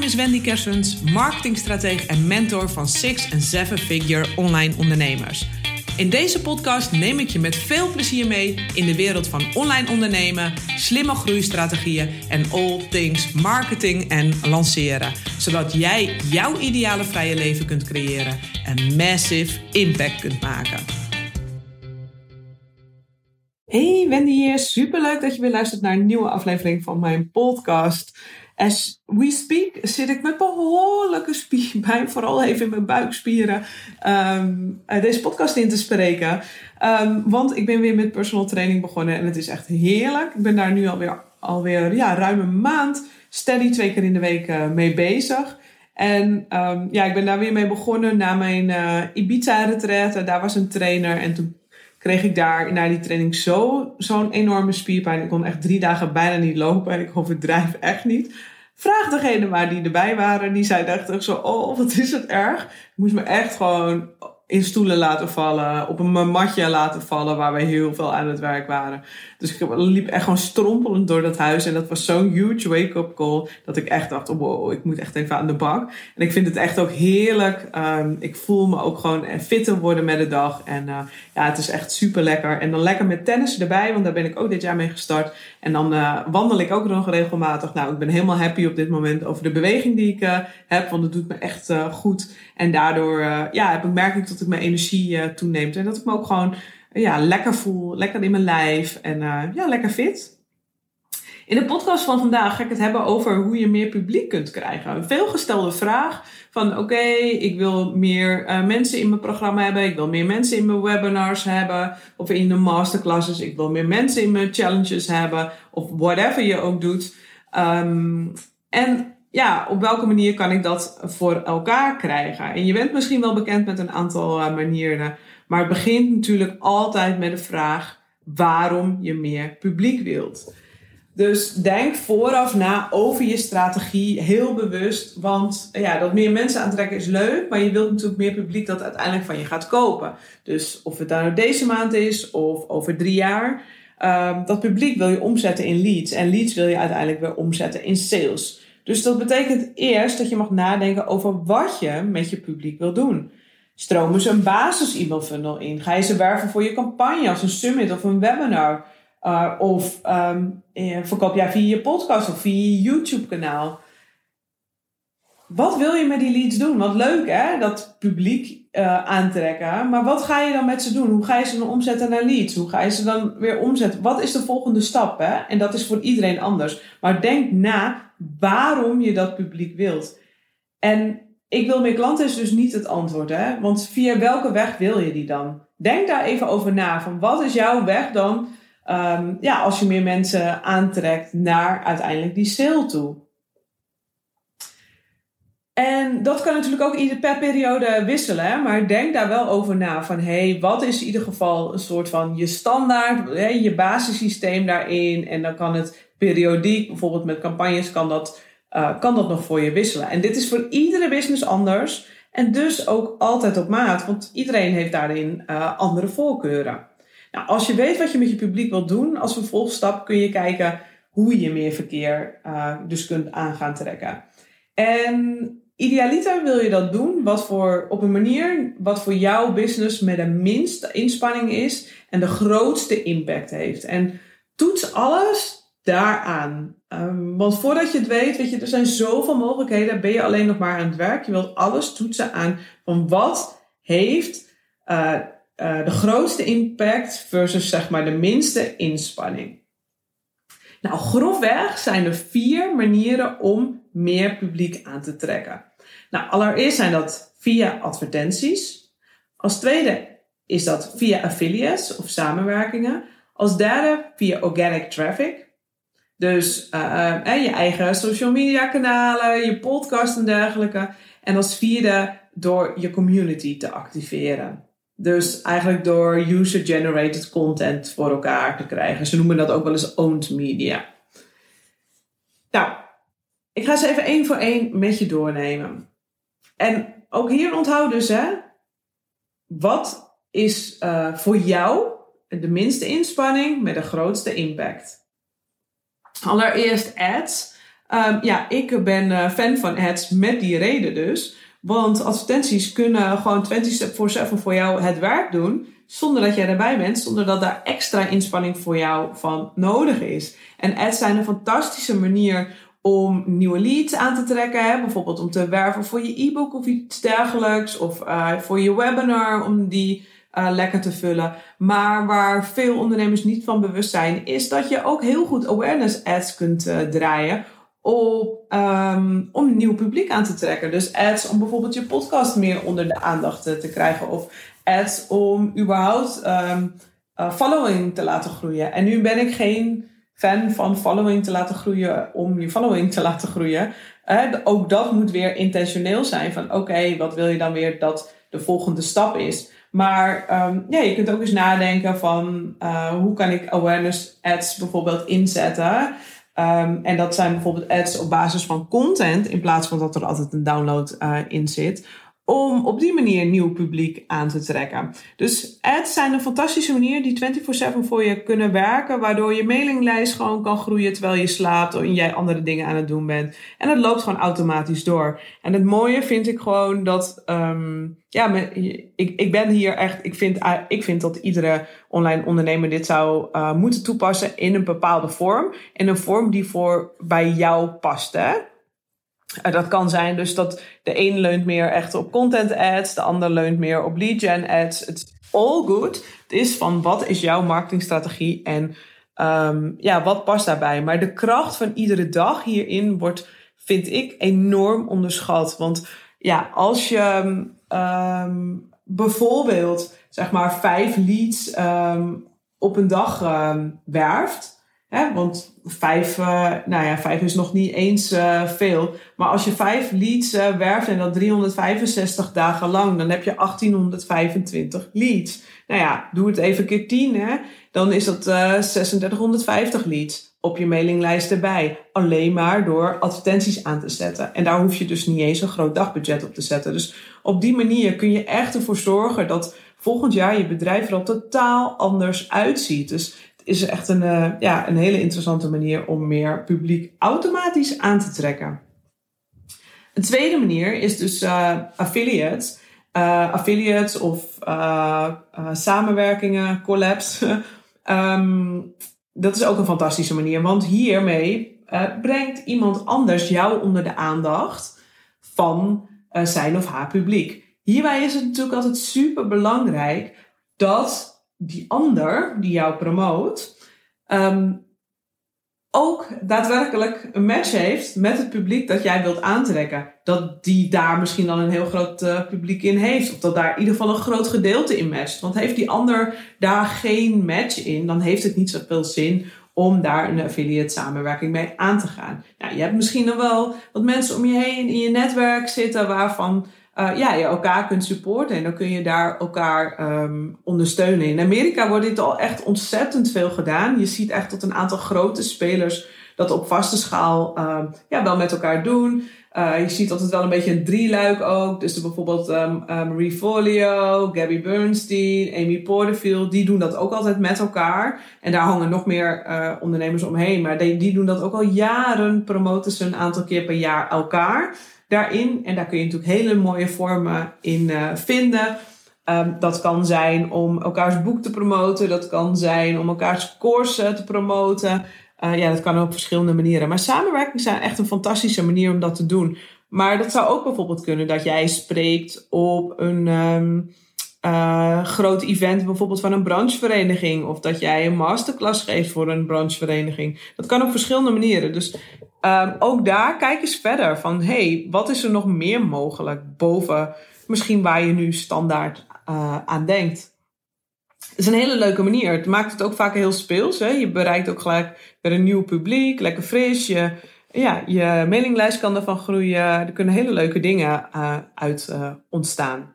naam is Wendy Kersens, marketingstratege en mentor van six- en seven-figure online ondernemers. In deze podcast neem ik je met veel plezier mee in de wereld van online ondernemen, slimme groeistrategieën en all things marketing en lanceren. Zodat jij jouw ideale vrije leven kunt creëren en massive impact kunt maken. Hey Wendy hier, superleuk dat je weer luistert naar een nieuwe aflevering van mijn podcast. As we speak zit ik met behoorlijke spierpijn, vooral even in mijn buikspieren, um, deze podcast in te spreken. Um, want ik ben weer met personal training begonnen en het is echt heerlijk. Ik ben daar nu alweer, alweer ja, ruim een maand steady twee keer in de week uh, mee bezig. En um, ja, ik ben daar weer mee begonnen na mijn uh, Ibiza-retraite. Daar was een trainer en toen kreeg ik daar na die training zo, zo'n enorme spierpijn. Ik kon echt drie dagen bijna niet lopen en ik overdrijf echt niet. Vraag degene maar die erbij waren. Die zei echt zo, oh wat is het erg. Ik moest me echt gewoon in stoelen laten vallen, op een matje laten vallen waar we heel veel aan het werk waren. Dus ik liep echt gewoon strompelend door dat huis en dat was zo'n huge wake-up call dat ik echt dacht, oh, wow, ik moet echt even aan de bak. En ik vind het echt ook heerlijk. Um, ik voel me ook gewoon fitter worden met de dag en uh, ja, het is echt super lekker. En dan lekker met tennis erbij, want daar ben ik ook dit jaar mee gestart. En dan uh, wandel ik ook nog regelmatig. Nou, ik ben helemaal happy op dit moment over de beweging die ik heb, want het doet me echt goed. En daardoor ja, heb ik, merk ik dat ik mijn energie toeneemt en dat ik me ook gewoon ja, lekker voel, lekker in mijn lijf en uh, ja, lekker fit. In de podcast van vandaag ga ik het hebben over hoe je meer publiek kunt krijgen. Een veelgestelde vraag van oké, ik wil meer uh, mensen in mijn programma hebben. Ik wil meer mensen in mijn webinars hebben. Of in de masterclasses. Ik wil meer mensen in mijn challenges hebben. Of whatever je ook doet. Um, en ja, op welke manier kan ik dat voor elkaar krijgen? En je bent misschien wel bekend met een aantal uh, manieren. Maar het begint natuurlijk altijd met de vraag waarom je meer publiek wilt. Dus denk vooraf na over je strategie heel bewust. Want ja, dat meer mensen aantrekken is leuk, maar je wilt natuurlijk meer publiek dat uiteindelijk van je gaat kopen. Dus of het nou deze maand is of over drie jaar. Um, dat publiek wil je omzetten in leads. En leads wil je uiteindelijk weer omzetten in sales. Dus dat betekent eerst dat je mag nadenken over wat je met je publiek wil doen. Stromen ze een basis e-mail funnel in? Ga je ze werven voor je campagne als een summit of een webinar? Uh, of um, verkoop jij via je podcast of via je YouTube kanaal? Wat wil je met die leads doen? Wat leuk hè, dat publiek uh, aantrekken. Maar wat ga je dan met ze doen? Hoe ga je ze dan omzetten naar leads? Hoe ga je ze dan weer omzetten? Wat is de volgende stap? Hè? En dat is voor iedereen anders. Maar denk na waarom je dat publiek wilt. En ik wil meer klanten is dus niet het antwoord, hè? Want via welke weg wil je die dan? Denk daar even over na. Van wat is jouw weg dan? Um, ja, als je meer mensen aantrekt naar uiteindelijk die sale toe. En dat kan natuurlijk ook ieder per periode wisselen, maar denk daar wel over na. Van hé, hey, wat is in ieder geval een soort van je standaard, je basissysteem daarin. En dan kan het periodiek, bijvoorbeeld met campagnes, kan dat uh, kan dat nog voor je wisselen. En dit is voor iedere business anders. En dus ook altijd op maat, want iedereen heeft daarin uh, andere voorkeuren. Nou, als je weet wat je met je publiek wilt doen, als vervolgstap kun je kijken hoe je meer verkeer uh, dus kunt aan gaan trekken. En idealiter wil je dat doen wat voor, op een manier wat voor jouw business met de minste inspanning is en de grootste impact heeft. En toets alles daaraan. Um, want voordat je het weet, weet je, er zijn zoveel mogelijkheden. Ben je alleen nog maar aan het werk. Je wilt alles toetsen aan van wat heeft uh, uh, de grootste impact versus zeg maar de minste inspanning. Nou, grofweg zijn er vier manieren om meer publiek aan te trekken. Nou, allereerst zijn dat via advertenties. Als tweede is dat via affiliates of samenwerkingen. Als derde via organic traffic. Dus uh, uh, je eigen social media kanalen, je podcast en dergelijke. En als vierde door je community te activeren. Dus eigenlijk door user-generated content voor elkaar te krijgen. Ze noemen dat ook wel eens owned media. Nou, ik ga ze even één voor één met je doornemen. En ook hier onthoud dus, hè, wat is uh, voor jou de minste inspanning met de grootste impact? Allereerst ads. Um, ja, ik ben uh, fan van ads met die reden dus. Want advertenties kunnen gewoon 24-7 voor jou het werk doen. Zonder dat jij erbij bent. Zonder dat daar extra inspanning voor jou van nodig is. En ads zijn een fantastische manier om nieuwe leads aan te trekken. Hè? Bijvoorbeeld om te werven voor je e-book of iets dergelijks. Of uh, voor je webinar om die uh, lekker te vullen. Maar waar veel ondernemers niet van bewust zijn, is dat je ook heel goed awareness ads kunt uh, draaien. Op, um, om nieuw publiek aan te trekken. Dus ads om bijvoorbeeld je podcast meer onder de aandacht te, krijgen. Of ads om überhaupt um, following te laten groeien. En nu ben ik geen fan van following te laten groeien om je following te laten groeien. Ook dat moet weer intentioneel zijn. Van oké, wat wil je dan weer dat de volgende stap is? Maar um, ja, je kunt ook eens nadenken van uh, hoe kan ik awareness ads bijvoorbeeld inzetten. Um, en dat zijn bijvoorbeeld ads op basis van content in plaats van dat er altijd een download uh, in zit om op die manier nieuw publiek aan te trekken. Dus ads zijn een fantastische manier die 24/7 voor je kunnen werken, waardoor je mailinglijst gewoon kan groeien terwijl je slaapt en jij andere dingen aan het doen bent. En het loopt gewoon automatisch door. En het mooie vind ik gewoon dat, um, ja, ik, ik ben hier echt, ik vind, ik vind dat iedere online ondernemer dit zou uh, moeten toepassen in een bepaalde vorm. In een vorm die voor bij jou past. Hè? Uh, dat kan zijn dus dat de een leunt meer echt op content ads, de ander leunt meer op lead gen ads. It's all good. Het is van wat is jouw marketingstrategie en um, ja, wat past daarbij. Maar de kracht van iedere dag hierin wordt, vind ik, enorm onderschat. Want ja, als je um, bijvoorbeeld zeg maar vijf leads um, op een dag werft Hè? Want vijf, uh, nou ja, vijf is nog niet eens uh, veel. Maar als je vijf leads uh, werft en dat 365 dagen lang, dan heb je 1825 leads. Nou ja, doe het even keer 10, hè? dan is dat 3650 leads op je mailinglijst erbij. Alleen maar door advertenties aan te zetten. En daar hoef je dus niet eens een groot dagbudget op te zetten. Dus op die manier kun je echt ervoor zorgen dat volgend jaar je bedrijf er al totaal anders uitziet. Dus is echt een, uh, ja, een hele interessante manier om meer publiek automatisch aan te trekken. Een tweede manier is dus uh, affiliates. Uh, affiliates of samenwerkingen, collabs. um, dat is ook een fantastische manier, want hiermee brengt iemand anders jou onder de aandacht van zijn of haar publiek. Hierbij is het natuurlijk altijd super belangrijk dat die ander die jou promoot, um, ook daadwerkelijk een match heeft met het publiek dat jij wilt aantrekken. Dat die daar misschien dan een heel groot uh, publiek in heeft. Of dat daar in ieder geval een groot gedeelte in matcht. Want heeft die ander daar geen match in, dan heeft het niet zoveel zin om daar een affiliate samenwerking mee aan te gaan. Nou, je hebt misschien nog wel wat mensen om je heen in je netwerk zitten waarvan uh, ja, je elkaar kunt supporten. En dan kun je daar elkaar um, ondersteunen. In Amerika wordt dit al echt ontzettend veel gedaan. Je ziet echt dat een aantal grote spelers dat op vaste schaal uh, ja, wel met elkaar doen. Uh, je ziet altijd wel een beetje een drieluik ook. Dus bijvoorbeeld um, Marie Folio, Gabby Bernstein, Amy Porterfield. Die doen dat ook altijd met elkaar. En daar hangen nog meer uh, ondernemers omheen. Maar die, die doen dat ook al jaren. Promoten ze een aantal keer per jaar elkaar daarin. En daar kun je natuurlijk hele mooie vormen in uh, vinden. Um, dat kan zijn om elkaars boek te promoten. Dat kan zijn om elkaars course te promoten. Uh, ja, dat kan op verschillende manieren. Maar samenwerking zijn echt een fantastische manier om dat te doen. Maar dat zou ook bijvoorbeeld kunnen dat jij spreekt op een um, uh, groot event, bijvoorbeeld van een branchevereniging. Of dat jij een masterclass geeft voor een branchevereniging. Dat kan op verschillende manieren. Dus um, ook daar kijk eens verder van, hey, wat is er nog meer mogelijk boven misschien waar je nu standaard uh, aan denkt. Het is een hele leuke manier. Het maakt het ook vaak heel speels. Hè? Je bereikt ook gelijk weer een nieuw publiek, lekker fris. Je, ja, je mailinglijst kan ervan groeien. Er kunnen hele leuke dingen uh, uit uh, ontstaan.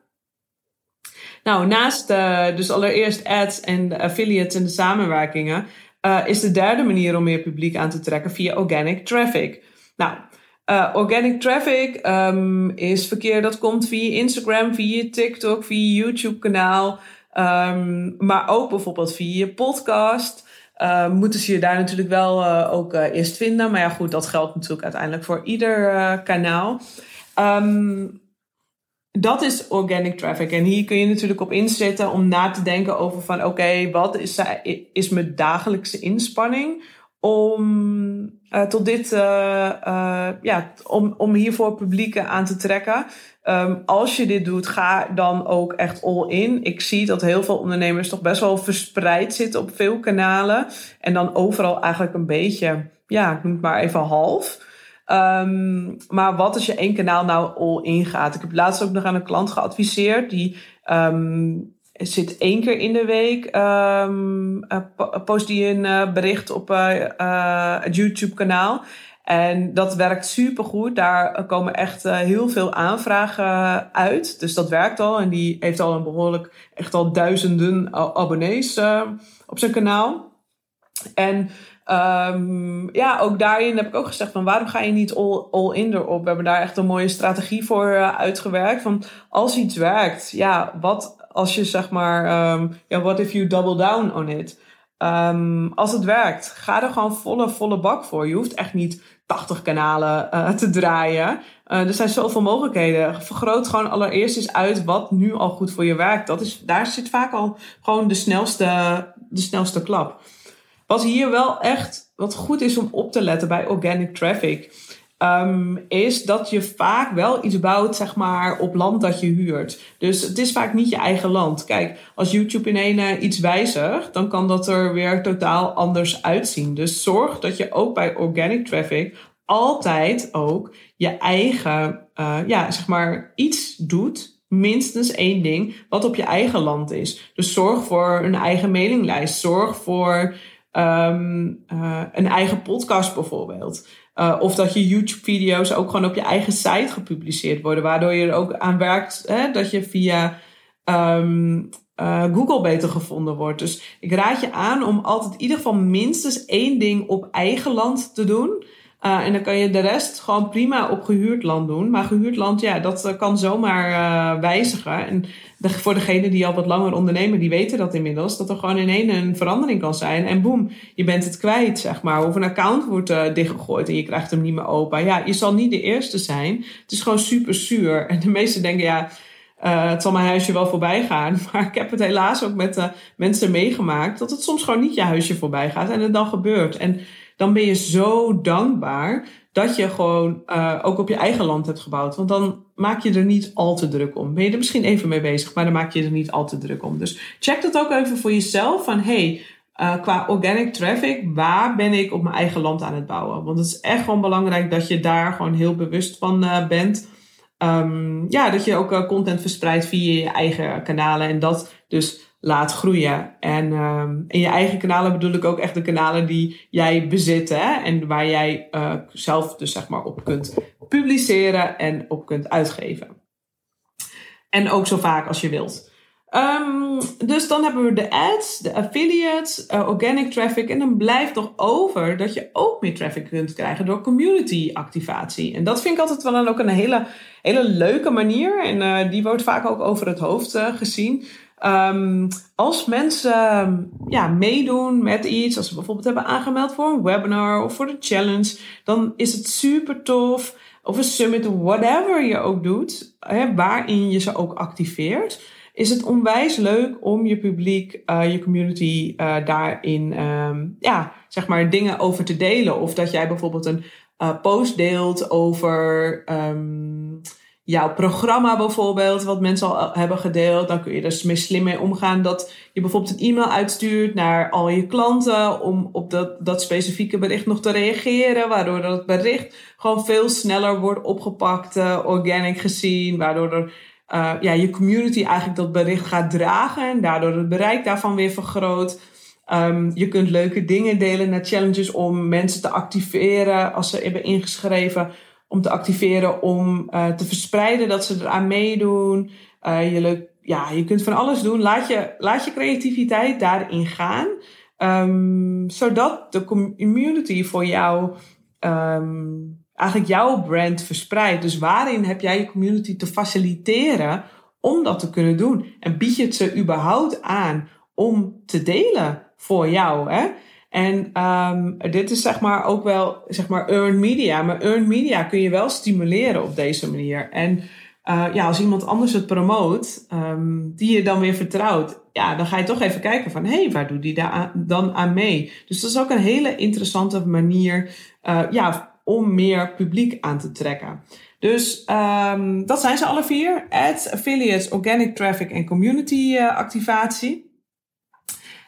Nou, naast dus allereerst ads en affiliates en de samenwerkingen, uh, is de derde manier om meer publiek aan te trekken via organic traffic. Nou, uh, organic traffic um, is verkeer dat komt via Instagram, via TikTok, via YouTube kanaal, um, maar ook bijvoorbeeld via je podcast. uh, moeten ze je daar natuurlijk wel ook eerst vinden. Maar ja, goed, dat geldt natuurlijk uiteindelijk voor ieder kanaal. Um, dat is organic traffic. En hier kun je natuurlijk op inzetten om na te denken over van oké, wat is, is mijn dagelijkse inspanning om tot dit, ja, om, om hiervoor publieken aan te trekken. Um, als je dit doet, ga dan ook echt all in. Ik zie dat heel veel ondernemers toch best wel verspreid zitten op veel kanalen. En dan overal eigenlijk een beetje, ja, ik noem het maar even half. Um, maar wat als je één kanaal nou all in gaat? Ik heb laatst ook nog aan een klant geadviseerd. Die um, zit één keer in de week, um, post die een uh, bericht op uh, uh, het YouTube kanaal. En dat werkt supergoed. Daar komen echt heel veel aanvragen uit. Dus dat werkt al. En die heeft al een behoorlijk, echt al duizenden abonnees op zijn kanaal. En um, ja, ook daarin heb ik ook gezegd van waarom ga je niet all, all in erop? We hebben daar echt een mooie strategie voor uh, uitgewerkt. Van als iets werkt, ja, wat als je zeg maar, um, ja, what if you double down on it? Um, als het werkt, ga er gewoon volle, volle bak voor. Je hoeft echt niet 80 kanalen uh, te draaien. Uh, er zijn zoveel mogelijkheden. Vergroot gewoon allereerst eens uit wat nu al goed voor je werkt. Dat is, daar zit vaak al gewoon de snelste, de snelste klap. Wat hier wel echt wat goed is om op te letten bij organic traffic Um, is dat je vaak wel iets bouwt, zeg maar, op land dat je huurt. Dus het is vaak niet je eigen land. Kijk, als YouTube in een uh, iets wijzigt, dan kan dat er weer totaal anders uitzien. Dus zorg dat je ook bij organic traffic altijd ook je eigen, uh, ja, zeg maar, iets doet minstens één ding wat op je eigen land is. Dus zorg voor een eigen mailinglijst. Zorg voor um, uh, een eigen podcast bijvoorbeeld. Uh, of dat je YouTube-video's ook gewoon op je eigen site gepubliceerd worden, waardoor je er ook aan werkt hè, dat je via um, uh, Google beter gevonden wordt. Dus ik raad je aan om altijd in ieder geval minstens één ding op eigen land te doen. Uh, en dan kan je de rest gewoon prima op gehuurd land doen. Maar gehuurd land, ja, dat uh, kan zomaar uh, wijzigen. En voor degenen die al wat langer ondernemen, die weten dat inmiddels. Dat er gewoon in één een verandering kan zijn. En boem, je bent het kwijt, zeg maar. Of een account wordt dichtgegooid en je krijgt hem niet meer open. Ja, je zal niet de eerste zijn. Het is gewoon super zuur. En de meesten denken, ja, het zal mijn huisje wel voorbij gaan. Maar ik heb het helaas ook met mensen meegemaakt. Dat het soms gewoon niet je huisje voorbij gaat. En het dan gebeurt. En dan ben je zo dankbaar dat je gewoon uh, ook op je eigen land hebt gebouwd. Want dan maak je er niet al te druk om. Ben je er misschien even mee bezig, maar dan maak je er niet al te druk om. Dus check dat ook even voor jezelf. Van hey, uh, qua organic traffic, waar ben ik op mijn eigen land aan het bouwen? Want het is echt gewoon belangrijk dat je daar gewoon heel bewust van uh, bent. Um, ja, dat je ook content verspreidt via je eigen kanalen. En dat dus laat groeien. En um, in je eigen kanalen bedoel ik ook echt de kanalen die jij bezit. Hè? En waar jij uh, zelf dus zeg maar op kunt publiceren en op kunt uitgeven. En ook zo vaak als je wilt. Um, dus dan hebben we de ads, de affiliates, uh, organic traffic. En dan blijft nog over dat je ook meer traffic kunt krijgen door community activatie. En dat vind ik altijd wel dan ook een hele, hele leuke manier. En uh, die wordt vaak ook over het hoofd gezien. Um, als mensen ja, meedoen met iets, als ze bijvoorbeeld hebben aangemeld voor een webinar of voor de challenge, dan is het super tof. Of een summit, whatever je ook doet, hè, waarin je ze ook activeert, is het onwijs leuk om je publiek, uh, je community uh, daarin, um, ja, zeg maar dingen over te delen. Of dat jij bijvoorbeeld een uh, post deelt over. Um, jouw programma bijvoorbeeld, wat mensen al hebben gedeeld. Dan kun je er slim mee omgaan dat je bijvoorbeeld een e-mail uitstuurt naar al je klanten om op dat, dat specifieke bericht nog te reageren. Waardoor dat bericht gewoon veel sneller wordt opgepakt, uh, organic gezien. Waardoor uh, ja, je community eigenlijk dat bericht gaat dragen en daardoor het bereik daarvan weer vergroot. Um, je kunt leuke dingen delen naar challenges om mensen te activeren als ze hebben ingeschreven om te activeren, om uh, te verspreiden dat ze eraan meedoen. Uh, je, leuk, ja, je kunt van alles doen. Laat je, laat je creativiteit daarin gaan. Um, zodat de community voor jou, um, eigenlijk jouw brand verspreidt. Dus waarin heb jij je community te faciliteren om dat te kunnen doen? En bied je het ze überhaupt aan om te delen voor jou? Hè? En ehm, dit is zeg maar ook wel zeg maar earned media. Maar earned media kun je wel stimuleren op deze manier. En uh, ja, als iemand anders het promoot, um, die je dan weer vertrouwt, ja, dan ga je toch even kijken van, hé, hey, waar doet die daar dan aan mee? Dus dat is ook een hele interessante manier, uh, ja, om meer publiek aan te trekken. Dus um, dat zijn ze alle vier. Ads, affiliates, organic traffic en community uh, activatie.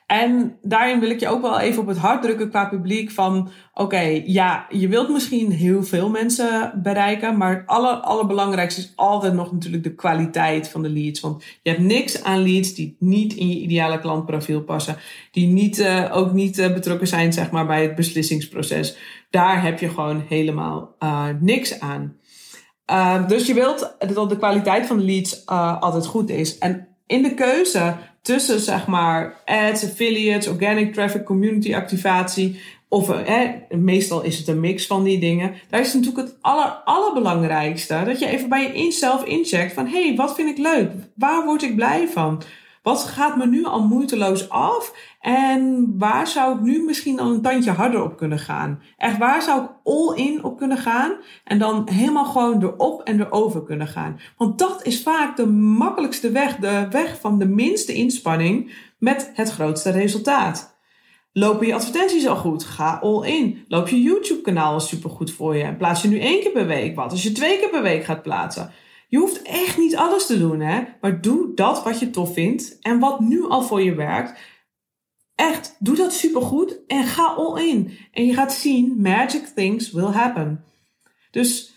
En daarin wil ik je ook wel even op het hart drukken qua publiek van, oké, ja, je wilt misschien heel veel mensen bereiken, maar het aller, allerbelangrijkste is altijd nog natuurlijk de kwaliteit van de leads. Want je hebt niks aan leads die niet in je ideale klantprofiel passen, die niet, uh, ook niet uh, betrokken zijn, zeg maar, bij het beslissingsproces. Daar heb je gewoon helemaal uh, niks aan. dus je wilt dat de kwaliteit van de leads altijd goed is. En in de keuze tussen zeg maar ads, affiliates, organic traffic, community activatie. Of eh, meestal is het een mix van die dingen. Daar is natuurlijk het aller, allerbelangrijkste. Dat je even bij je in zelf incheckt van hé, hey, wat vind ik leuk? Waar word ik blij van? Wat gaat me nu al moeiteloos af? En waar zou ik nu misschien al een tandje harder op kunnen gaan? Echt, waar zou ik all in op kunnen gaan? En dan helemaal gewoon erop en erover kunnen gaan. Want dat is vaak de makkelijkste weg. De weg van de minste inspanning met het grootste resultaat. Lopen je advertenties al goed? Ga all in. Loop je YouTube kanaal super goed voor je? En plaats je nu één keer per week wat? Als je twee keer per week gaat plaatsen. Je hoeft echt niet alles te doen, hè? Maar doe dat wat je tof vindt en wat nu al voor je werkt. Echt, doe dat supergoed en ga all in. En je gaat zien, magic things will happen. Dus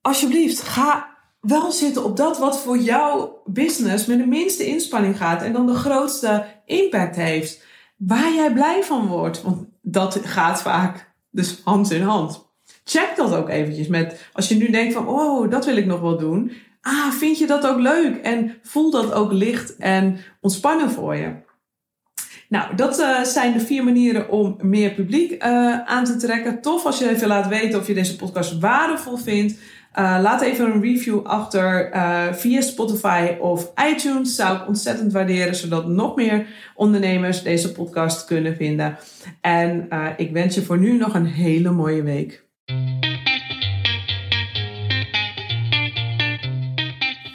alsjeblieft, ga wel zitten op dat wat voor jouw business met de minste inspanning gaat en dan de grootste impact heeft. Waar jij blij van wordt. Want dat gaat vaak dus hand in hand check dat ook eventjes met, als je nu denkt van, oh, dat wil ik nog wel doen. Ah, vind je dat ook leuk? En voel dat ook licht en ontspannen voor je. Nou, dat uh, zijn de vier manieren om meer publiek uh, aan te trekken. Tof als je even laat weten of je deze podcast waardevol vindt. Uh, laat even een review achter via Spotify of iTunes. Zou ik ontzettend waarderen, zodat nog meer ondernemers deze podcast kunnen vinden. En ik wens je voor nu nog een hele mooie week.